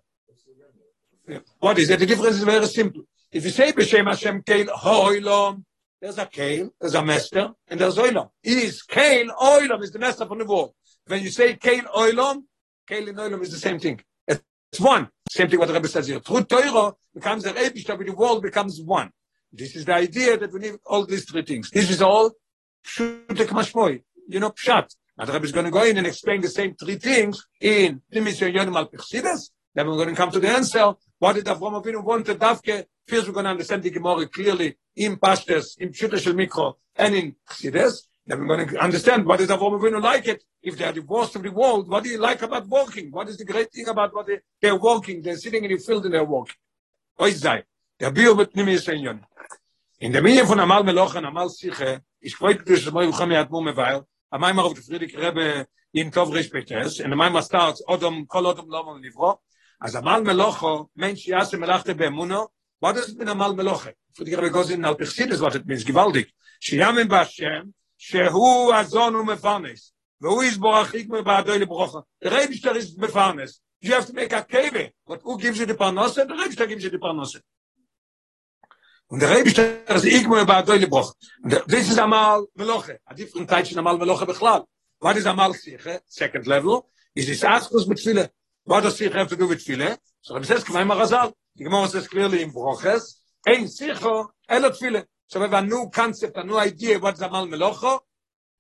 What is it? The difference is very simple. If you say b'shem Hashem kein oilom, there's a kein, there's a master, and there's oilom. Is kein oilom is the master from the world. When you say kein oilom, kein and oilom is the same thing. It's one. Same thing what the Rebbe says here. Through Torah becomes a Rebbe, the world becomes one. This is the idea that we need all these three things. This is all pshutek mashmoi, you know, pshat. Now the Rebbe is going to go in and explain the same three things in Nimis Yonim al. Then we're going to come to the answer. What did Avram Avinu want to Davke? First we're going to understand the Gemara clearly in Pashtes, in Pshuta Shel Mikro, and in Chsides. Then we're going to understand what did Avram Avinu like it. If they are divorced from the world, what do you like about walking? What is the great thing about what they, they're walking? They're sitting in the field and they're walking. Oizai. Der Bio mit Nimis Yonim. in der mir von amal meloch und amal siche ich freut mich dass moi kham yat mum weil a mai mar auf der friedik rebe in tov respektes in mai mar starts odom kol odom lo mon livro אז המל מלוכו, מן שיעשה מלאכת באמונו, מה זה מן המל מלוכה? פשוט יראה בגוזין על פרסידס, זאת אומרת, מינס גיבלדיק, שיאמן בהשם, שהוא הזון ומפרנס, והוא יסבור הכי כמו בעדוי לברוכה. תראה מי is מפרנס, you have to make a cave, but who gives you the parnose, the rabbi shtar gives you the parnose. Und der rabbi shtar is ikmo ba. This is amal meloche, a different type of amal meloche bikhlal. What is amal sikh? Second level is this askus mit viele Siche have to do with Tfile? So Rebbe says, Kmai Marazal. The Gemara says clearly in Broches. Ein Siche, Elo Tfile. So we have a new concept, a new idea what is Amal Meloche.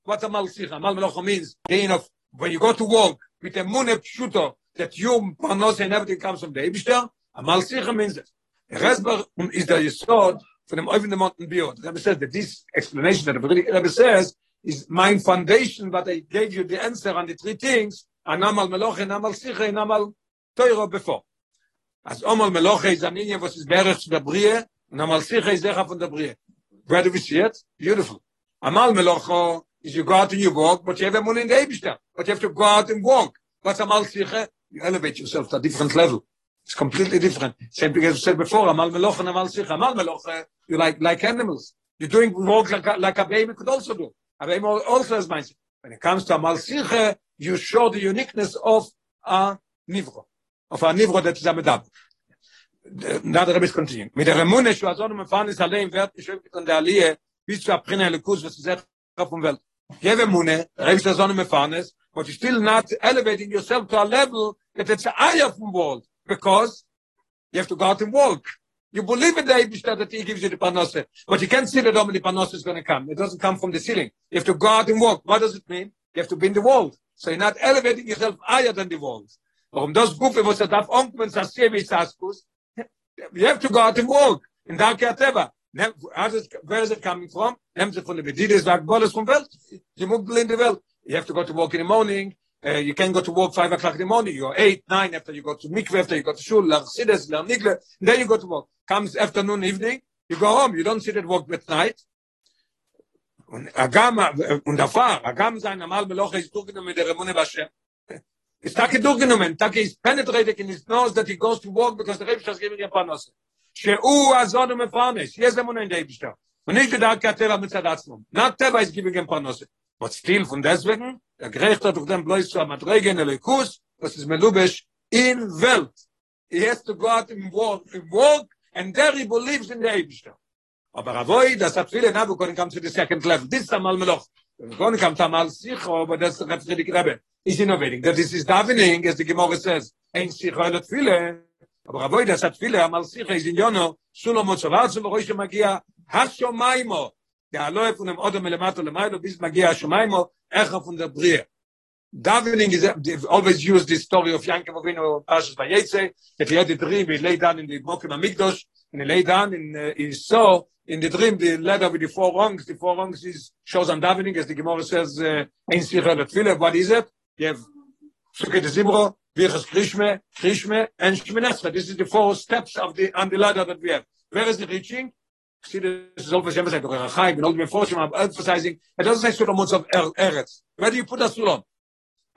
What Amal Siche? Amal Meloche means, gain of, when you go to walk with a Mune Pshuto, that you, Panos and everything comes from the Ebishter, Amal Siche means it. Resber is the Yisod for them over the mountain. The Rebbe says that this explanation that the Rebbe says is my foundation, but I gave you the answer on the three things, Anamal Meloche, Anamal Siche, Anamal Teuro before. As Omal Meloche is an Indian, was is Berech to the Brie, and Amal Siche is from the Brie. Where do we see it? Beautiful. Amal Meloche is you go out and you walk, but you have a moon in the. But you have to go out and walk. What's Amal Siche? You elevate yourself to a different level. It's completely different. Same thing as I said before, Amal Meloch and Amal Sikha. Amal Meloch, uh, you like, like animals. You're doing work like, like a baby could also do. A baby also has mindset. When it comes to Amal Sikha, you show the uniqueness of a Nivro. Of a Nivro that is a Medab. Now the Rebbe is continuing. Mit der Remune, shu azonu mefahren ist allein, wird geschöpft von der Aliyah, bis zu Aprina Elikus, was ist er auf Welt. You have Emune, Rebbe ist azonu mefahren ist, but you're still not elevating yourself to a level that it's a eye from world, because you have to go out and walk. You believe in the Eibishter that he gives you the panose, but you can't see that only the panose is going to come. It doesn't come from the ceiling. You have to go out and walk. What does it mean? You have to be in the world. So you're not elevating yourself higher than the world. Warum das Gufe, was er darf onkommen, das Sevi Saskus, you have to go out and walk in Darkei Ateva. It- Where is it coming from? Nehmen Sie von der Bediedes, sagt Boles vom Welt. Sie muggel in the Welt. You have to go to walk in the morning. Uh, you can go to work five o'clock in the morning. You're eight, nine after you go to mikveh, after you go to shul, learn chassidus, learn nigle, and then you go to work. Comes afternoon, evening, you go home. You don't sit at work at night. Und Agam, und davor, Agam sein Amal Meloche ist durchgenommen mit der Remune Bashem. It's Taki durchgenommen. Taki is penetrated in his nose that he goes to work because the Rebbe is giving him panos. שהוא הזון ומפרנס, יש אמונה in der Eibishter. Und nicht כי הטבע מצד עצמו. Not טבע is giving him panos. But still, von deswegen, der gerecht durch den Blois zu Amadregen, Elikus, das ist Melubesh, in Welt. He has to go out and walk, walk, and there he believes in the Eibishter. Aber Avoy, das hat viele Nabu, können come to the second level. This is Amal Meloch. Können come to Amal Sicho, aber das ist Reb Friedrich Rebbe. Is innovating. That is his davening, as the Gemara says. Ein Sicho hat viele. Aber Avoy, das hat viele, Amal Sicho is in Yono, Sulomo Tzolatzu, ורואי שמגיע השומיימו. Der Aloe von dem Odom Elemato Lemailo, bis מגיע השומיימו, איך von der Brie. Davening is, they've always used this story of Yankov Avinu, Parshas Vayetze, that he had a dream, he lay down in the Mokim HaMikdosh, and he lay down and uh, he saw in the dream the ladder with the four rungs. The four rungs is shows on davening, as the Gemara says, uh, Ein Sicher Tefillah. What is it? You have Sukkot Zibro, Virchas Krishme, Krishme, and Shminesra. This is the four steps of the on the ladder that we have. Where is the reaching? This is always emphasized. Dr. Chaim, and all the Meforshim are emphasizing. It doesn't say Sulamot of Er- Eretz. Where do you put a Sulam?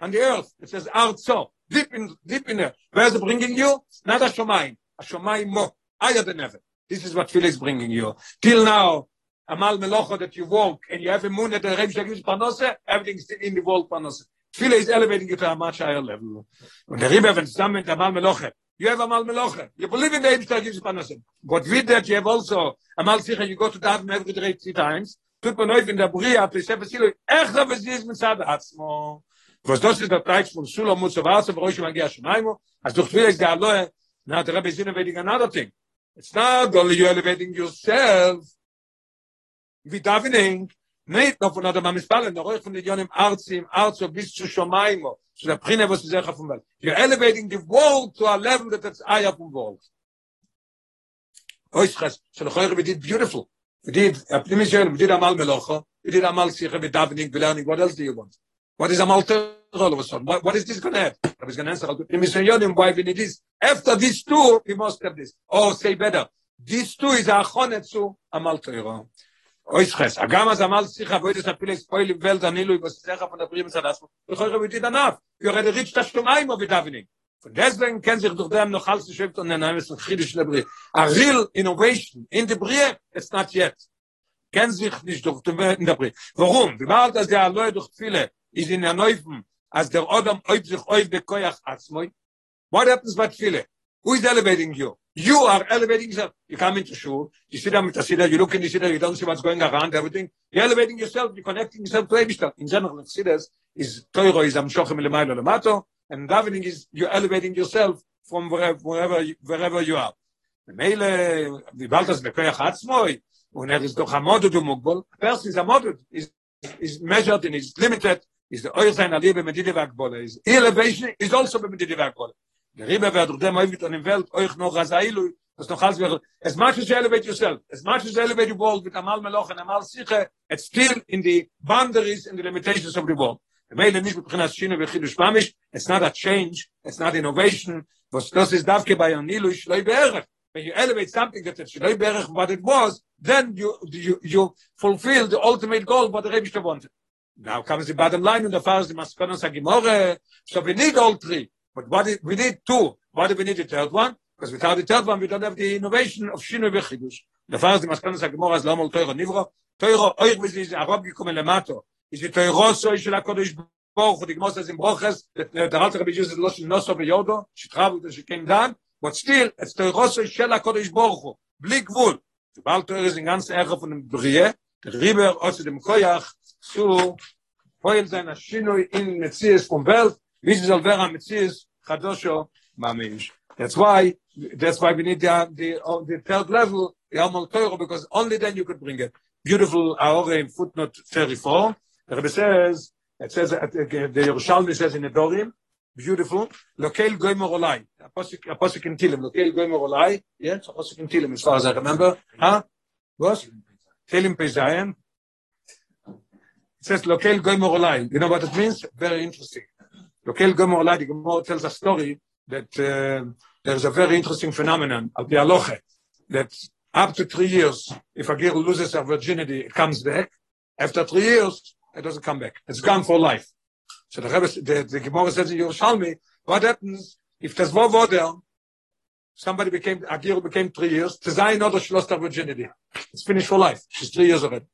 On the earth. It says Arzo. Deep in, deep in there. Where is it bringing you? Not a Shomayim. A Shomayim mo. Higher than heaven. This is what is bringing you. Till now, Amal Melocha that you walk and you have a moon that the Rebbe gives Panose, everything is still in the world Panose. Phil is elevating you to a much higher level. Und der Rebbe, es zusammen mit Amal Melocha, you have Amal Melocha. You believe in the Rebbe gives Panose. But with that, you have also Amal Sicha, you go to Daven every three, three times, tut man euch in der Bria, Sefer Silo, echt, aber sie Atzmo. Was das ist der Teich von Sula Mutzavasa, wo ich magia Shemaimo, als durch Phil ist der Aloe, now the Rebbe is innovating another thing. It's not only you elevating yourself, wie davening, nicht nur von der Mamispallen, der Reuch von den Jönem Arzim, Arzo bis zu Shomaimo, zu der Prine, was ist sehr von Welt. You're elevating the world to a level that it's higher from world. Oischres, so the Choyre, we did beautiful. We did, Apnim Yisrael, we did Amal Melocha, we did Amal Sicha, we davening, we learning, what else do you want? what is a malter all of a sudden? What, what is this gonna have? I was gonna answer in mr yodim why we need this? After these two we must have this. Or say better. These two is a honetsu a malter oi schres a gam az amal sich a boyt es apil spoil vel danilo i vosach af na prim sadas vi khoy khoy vitit anaf vi red rit shtas shmaim ov davning von deswegen ken sich durch dem noch halse schwebt und der name ist friedisch der brief a real innovation in der brief ist not yet. Ken sich nicht durch dem in der brief warum? Wir waren das ja leute durch viele ist in der Neufen, als der Odom oib sich oib bekoyach atzmoi? What happens with viele? Who is elevating you? You are elevating yourself. You come into shul, you sit down with the sitter, you look in the sitter, you don't see what's going around, everything. You're elevating yourself, you're connecting yourself to Eibishter. In general, the sitters is Toiro is am shochem lemailo lemato, and davening is you're elevating yourself from wherever, wherever, you, are. Mele, דיברת אז בכוח עצמוי, und er ist doch amodut und mugbol. Is amodut, is, is measured and is limited, is the oil sein alibe medide vakbole, is elevation is also medide vakbole. Der Rebbe wird durch dem Oivit an Welt euch noch Rasailu, das noch as much as you elevate yourself, much as you elevate your world with Amal Meloch and Amal Siche, it's still in the boundaries and the limitations of the world. The Meile nicht mit Bechinas Shino v'chidush Mamish, it's not a change, it's not innovation, was das ist davke bei Anilu, shloi be'erech. When you elevate something that it's shloi be'erech what it was, then you, you, you fulfill the ultimate goal what the Rebbe wanted. Now comes the bottom line in the first Maskonos Hagimore. So we need all three. But what we need two. What do we need the third one? Because without the third one, we don't have the innovation of Shinoi Vechidush. The first Maskonos Hagimore is Lomol Toiro Nivro. Toiro Oich Vizi is Arob Yikum Elemato. Is it Toiro Soi Shil HaKodesh Boruch Hu Digmos Azim Brochas. The Ralter uh, Rabbi Jesus is Loshin Noso Veyodo. She traveled and she came down. But still, it's Toiro Soi Shil HaKodesh Boruch Hu. Blik Vul. The Baal Toiro is in Ganz Erre von dem Brie. The River Dem Koyach. Zu, poil sein Ashinoi in Metzies vom Welt, wie sie soll vera Metzies, Chadosho, Mamish. That's why that's why we need the the, uh, the third level the Amal Torah because only then you could bring it. Beautiful Aore in footnote 34. The Rebbe says it says uh, the Yerushalmi says in the Dorim beautiful lokel goimer olai apostle in Tilim lokel goimer olai yes apostle in Tilim as far as I remember huh what Tilim Pezaim it says lokel goimer olai you know what it means very interesting lokel goimer olai the tells a story that uh, there's a very interesting phenomenon of the aloche that up to three years, if a girl loses her virginity, it comes back. After three years, it doesn't come back. It's gone for life. So the Rebbe, the, the Gemara says in Yerushalmi, what happens if there's more water, somebody became, a girl became three years, to say another she lost her virginity. It's finished for life. She's three years already.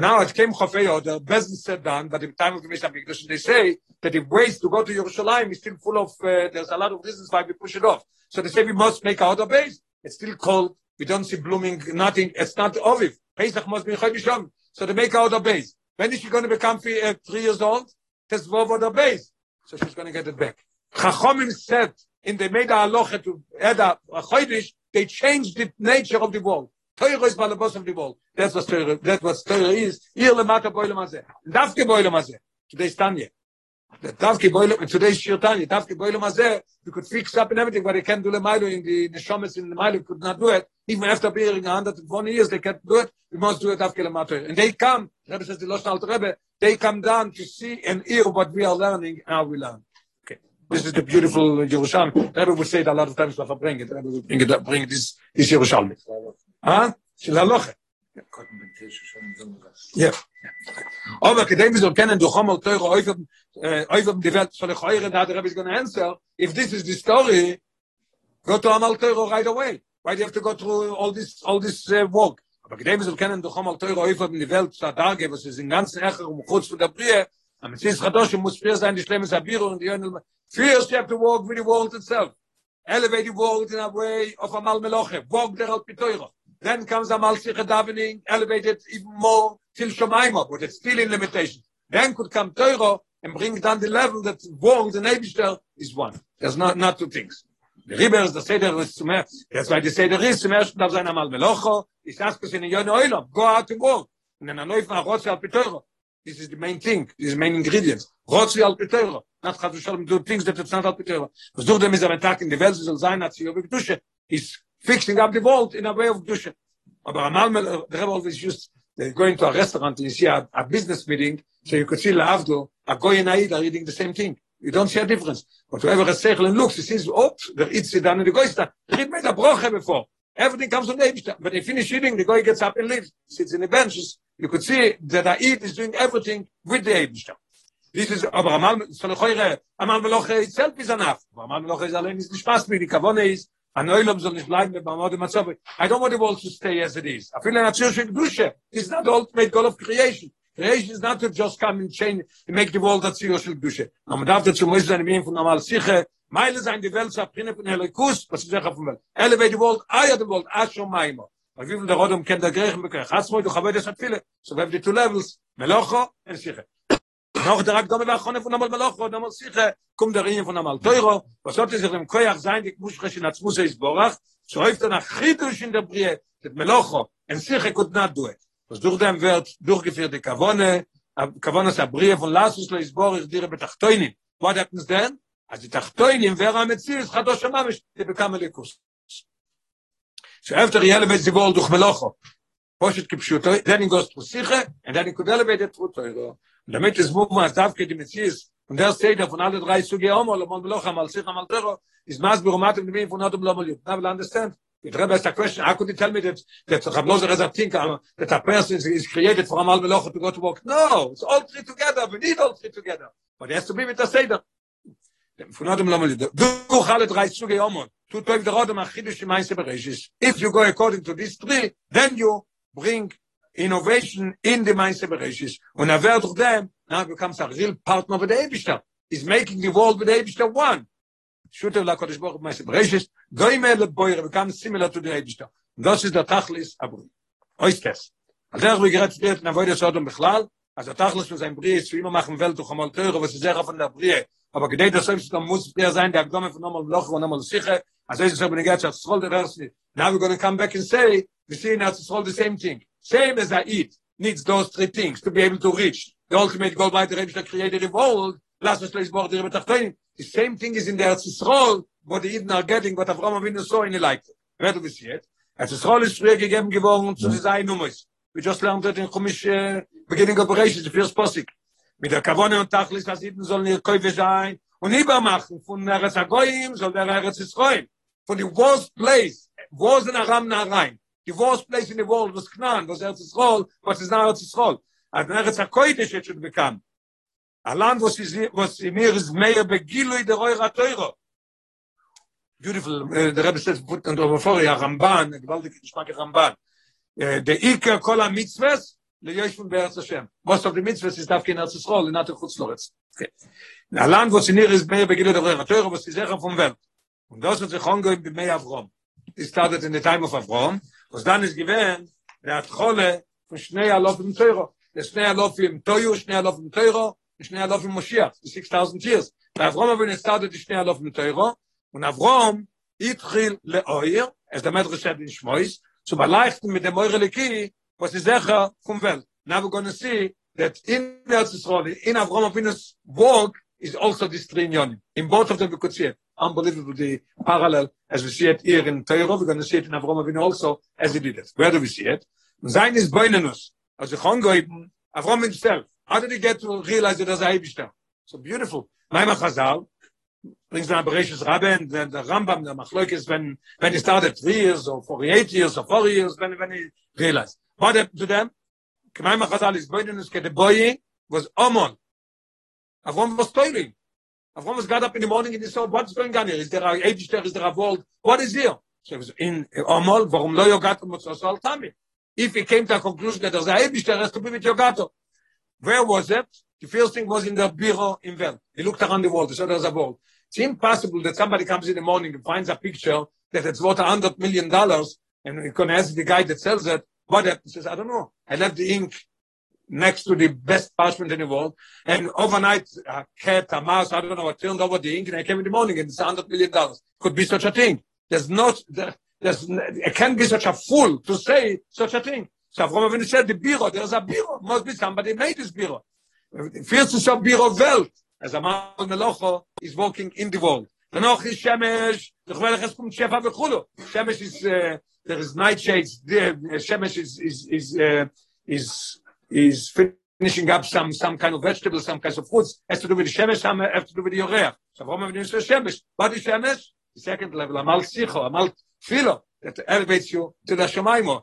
Now it came Chofei Oder, Bezdin said down, but in time of the Mishnah Mikdash, they say that if ways to go to Yerushalayim is still full of, uh, there's a lot of reasons why we push it off. So they say we must make our base. It's still cold. We don't see blooming, nothing. It's not Oviv. Pesach must be Chodishom. So they make our base. When is she going to become three, uh, three years old? That's the base. So she's going to get it back. Chachomim said, in the made a to add a Chodesh, they changed the nature of the world. Teure is Balabos of the world. That's what Teure, that's what Teure is. Ihr lemata boilem hazeh. Davke boilem hazeh. Today's Tanya. The Davke boilem, today's Shir Tanya. Davke boilem hazeh, you could fix up and everything, but they can't do the Milo in the, the Shomes in the Milo could not do it. Even after being 120 years, they can't do it. We must do it Davke lemata. And they come, Rebbe says, the Losh Alter Rebbe, they come down to see and hear what we are learning and how we learn. This is the beautiful Yerushalmi. Rebbe would say it a lot of times, if I bring it, Rebbe would bring it, bring this, this Yerushalmi. אה? של הלוכה. Ja. Aber kedem wir kennen du kommen teure euch euch die Welt soll ich eure da der ist going to answer if this is the story go to amal teure right away why do you have to go through all this all this uh, work aber kedem wir kennen du kommen teure euch die Welt da da was in ganzen echer um kurz von der brie am ist radosh muss für sein die schlimme sabir und die first you have to walk with the world itself elevate the world in a way of amal meloche walk der al pitoyro then comes a malchich davening elevated even more till shomayma but it's still in limitation. Then could come teuro and bring down the level that world the nebistel is one. There's not not two things. The rivers the seder is to mer that's why the seder is to mer da sein amal melocho. Is ask us in yon oilo go out to work and then a noif na rotz al piteuro this is the main thing this is the main ingredient rotz al piteuro not have to show them do things that it's not al piteuro was do them is a attack in the wells soll sein at sie dusche is fixing up the vault in a way of dusha. Aber amal uh, the Rebbe always used they're going to a restaurant and you see a, a business meeting, so you could see Laavdo, a goy and Aid are reading the same thing. You don't see a difference. But whoever has seichel and looks, he sees, oops, there eats it down in the goy start. He made a broche before. Everything comes from the Eibishter. But they finish eating, the goy gets up and leaves, sits in the benches. You could see that Aid is doing everything with the Eibishter. This is, aber amal, so lechoire, amal meloche itself is enough. Amal meloche is allein is nicht spaß mir. Die Kavone is, an oilom soll nicht bleiben mit Mamad und Matzav. I don't want the world to stay as it is. I feel in a church in Kedusha. It's not the ultimate goal of creation. Creation is not to just come and change and make the world a Tziosh in Kedusha. No, man darf dazu muss sein, wie von Amal Siche, Meile sein die Welt, Sabrine von Helikus, was ist sicher von Welt. Elevate the world, aya the world, Asho Maimo. Weil wie viel der Rodom kennt der Griechen bekech. Hatzmoy, du chabed es hat viele. So we have the two levels, Melocho and Siche. noch der gabe va khone von amal malach und amal sicha kum der rein von amal teuro. Was sollte sich im koyach sein die musche in der musche is borach schreibt er nach khidush in der brie mit malach en sicha kut na du was durch dem wird durch gefährte kavone kavone sa brie von lasus le is borach dir er mit tachtoinim what happens then as die tachtoinim wer am zis khado shama mit die bekam lekus שאפטר יאלה בית זיבול דוח מלוכו. פושט כפשוטו, זה ניגוס פוסיכה, אין דה ניקודה לבית את פרוטו. Damit es wo man darf geht mit sie und der steht von alle drei zu gehen mal mal loch mal sich mal der ist maß beromat mit mir von mal mal na will understand? It rebe ist a question how could you tell me that that the hablozer has a think that a person is, created for mal loch to go to work? No it's all three together we need all three together. But it has to be with the seder von Adam Lamal, du khale drei Zuge Yomon, tu toiv der Adam achidish meise bereshis. If you go according to this three, then you bring innovation in the meise bereshis. Und er wird durch dem, now becomes a real partner with the Ebishter. He's making the world with the Ebishter one. Shutev la Kodesh Baruch meise bereshis, goyme le boire, becomes similar to the Ebishter. Das ist der Tachlis Abu. Oistes. Also er wird gerät wird, na voide Sodom bechlal, also Tachlis für sein Brie, zu immer machen Welt durch einmal teure, was ist sehr von der Brie, aber gedei das selbst dann muss der sein der gekommen von nochmal loch und nochmal sicher also ist so eine ganze soll der erste now we're going to come back and say we see now it's all the same thing same as i eat needs those three things to be able to reach the ultimate goal by the rest of created the world. Last us please board the tachtoin the same thing is in there it's all what the even are getting what Avraham Avinu saw in the light. Where do we see it. As it's all is free gegeben geworden zu sein nummers we just learned that in Chumash uh, beginning operations the first possible mit der Kavone und Tachlis, dass sie sollen ihr Käufe sein und übermachen von der Rezagoyim, soll der Eretz Yisroel. Von the worst place, wo sind Aram nach rein? the worst place in the world was Knan, was Eretz Yisrael, was is now Eretz Yisrael. And then Eretz HaKoydesh it should become. Was is, was in mir is mehr begilu der the Roy Ratoiro. Beautiful. Uh, the Rebbe says, put on over for you, a Ramban, a gewaldic, a shpak Ramban. Uh, the Iker kol ha-mitzves, le Yoshim be'Eretz Hashem. Most of the mitzves is dafkin Eretz Yisrael, in Atel Chutz Loretz. Okay. A land was in mir is mehr begilu der the Roy was is echa from Welt. Und das hat sich hongo in the Mei Avrom. It started in the time of Avrom. Avrom. Was dann is given der hat khole von shnei alof im teuro. Der shnei alof im toyu shnei alof im teuro shnei alof im moshiach 6000 years bei avrom wenn es started die shnei alof im teuro. Und avrom itkhil leoyer es der medreshet in shmois zu beleichten mit der meureleki was is zecher vom welt. Now we're going to see that in Eretz Yisrael, in Avraham Avinu's work, is also this three In both of them we could see it. Unbelievable, the parallel, as we see it here in Torah, we're going to see it in Avraham Avinu also, as he did it. Where do we see it? Sein as the Chongoiben, Avraham himself. How did he get to realize it as a Hebishter? So beautiful. Maimach Chazal, brings down Bereshus Rabbe, and then the Rambam, the Machloikis, when, when he started three years, or 48 years, or four years, when, when he realized. What happened to them? Kemai Machazal is Boydinus the boy was Omon. Avrom was toiling. Avrom was got up in the morning and he saw what's going on here. Is there a age there? Is there a world? What is here? So he was in uh, Omon. Warum lo yogato motzosol tami? If he came to a conclusion that there's a age there has to be with yogato. Where was it? The first thing was in the bureau in Vel. He looked around the world. He saw there's a world. It's impossible that somebody comes in the morning and finds a picture that it's worth a hundred million dollars and you can ask the guy that sells it What happened? Says, I don't know. I left the ink next to the best parchment in the world. And overnight, a cat, a mouse, I don't know, I turned over the ink and I came in the morning and it's $100 million. Could be such a thing. There's not, there's, it can't be such a fool to say such a thing. So Avram Avinu said, the bureau, there's a bureau. Must be somebody made this bureau. First is a bureau Welt. As a man Melocho is walking in the world. Danach is Shemesh, the es kommt Shefa bechulu. Shemesh is, uh, there is nightshades there shemesh is is is uh, is is finishing up some some kind of vegetables some kinds of fruits has to do with the shemesh some have to do with the yoreh so wir nicht shemesh. What is shemesh? The second level amal sicho amal filo that elevates you to the shemaimo.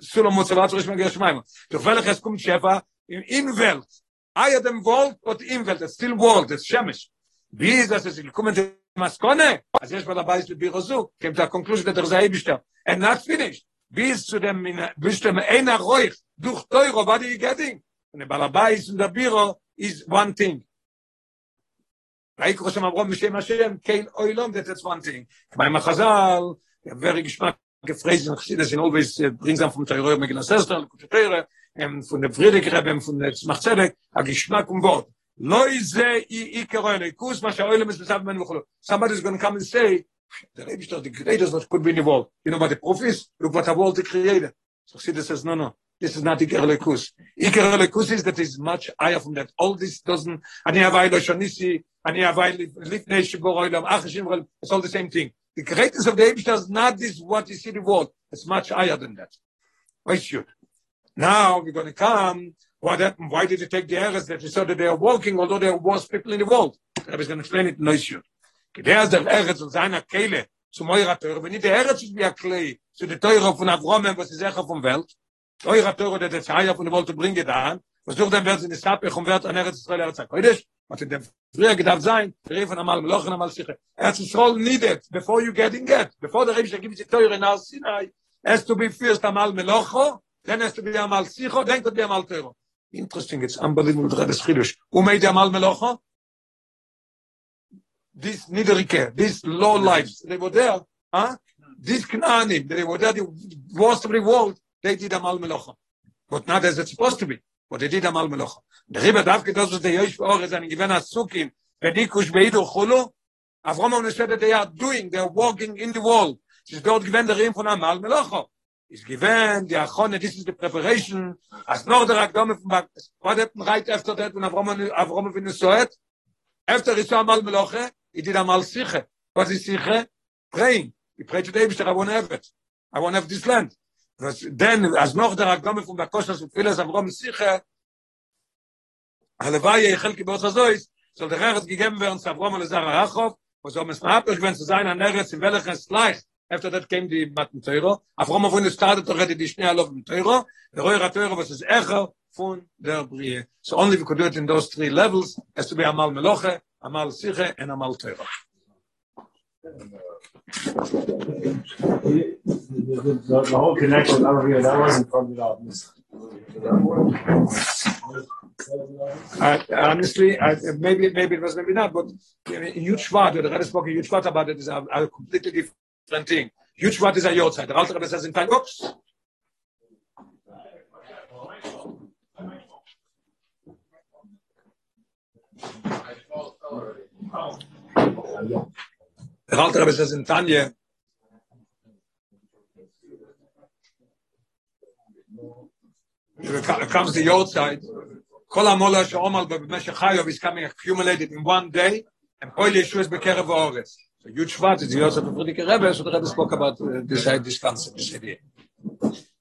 Sulo motzavat rosh magia shemaimo. To velach es kum shefa in in welt. I am world but in welt still world it's shemesh. Wie ist das? Es kommen maskone? As יש bei bais bi rozu to ta conclusion der zay bist and not finished bis zu dem bis dem einer reuch durch teuro war die getting und der balabai in der biro is one thing. Weil ich schon abgrom mich machen kein oilom that is one thing. Bei mein khazal der wer geschmack gefräse nach sie das in always bringsam vom teuro mit gnasester und kutere ähm von der friedrich rabem von der machzelek a geschmack und wort. Loize i ikeroyle kus ma shoyle mes besab men vkhlo somebody is going to come and say the Rebbe the creators what could be in the world. You know what the proof is? Look what the world he created. So Chassidus says, no, no, this is not Iker Halikus. Iker Halikus is that is much higher from that. All this doesn't, ani havai lo shonisi, ani havai lifnei shibor oilam, achashim, it's all the same thing. The greatness of the Rebbe is not this what you see the world. It's much higher than that. Why should? Now we're going to come What happened? Why did he take the errors that he saw that they are walking, although there was people in the world? I was going to explain it no issue. Der der Erz und seiner Kehle zu Moira Teure. Wenn nicht der Erz ist wie ein Klei zu der Teure von Avrom, was ist Echer von Welt, Teure Teure, der der Zeier von der Welt zu bringen da, was durch den Welt in die Sappe, und wird an Erz Israel Erz What in the früher gedacht sein, der von Amal Meloch und Amal Siche. That's is all needed before you get in get. Before the Rebbe gives you Teure in Sinai, has to be first Amal Melocho, then has to be Amal Sicho, then could be Amal Teuro. Interesting, it's unbelievable the Rebbe's Chidush. Who made Amal Melocho? This Niederike, this low lives, they were there, huh? This Knaanim, they were there, the worst of the world, they did Amal Melocho. But not as it's supposed to be. But they did Amal Melocho. The Rebbe Davke does they use for Ores and given us Sukim, Bedikush Beidu Chulu, Avinu said that they are doing, they are walking in the world. She's dort given the Rim von Amal Melocho. Is given the Achone, this is the preparation, as noch der Akdome von Baktes. What happened right after that when Avram Avinu saw it? After saw Amal Meloche, he did Amal Siche. What is Siche? Praying. He prayed to the Eibishter, I want have it. I want have this land. Because then, as noch der Akdome von Bakosha, so viel as Avram Siche, הלוואי יחל כי באוס הזויס, soll der Recht gegeben werden zu Avrom und Zara Rachov, wo so mes Mappich wenn zu sein an Neres in welches gleich after that came the Matten Teuro Avrom von der started already die schnell auf dem Teuro der Roer Teuro was es echo von der Brie so only we could do it in those three levels as to be amal meloche amal siche and amal Teuro
The, the whole connection over here, that wasn't from the office.
Uh, honestly, I, maybe maybe it was maybe not, but Yud Shvat, the Rebbe spoke in Yud Shvat about it is a, a completely different thing. Yud Shvat is a Yotzeit. The Alter Rebbe says in time, oops. The Alter Rebbe says in Tanya, it comes the old side, כל המולה שעומל במשך חיוב is coming accumulated in one day, and כל ישוע is בקרב האורס. So Yud Shvat is the Yosef of Frierdiker Rebbe, so the Rebbe spoke about uh, this, uh, this concept, this idea.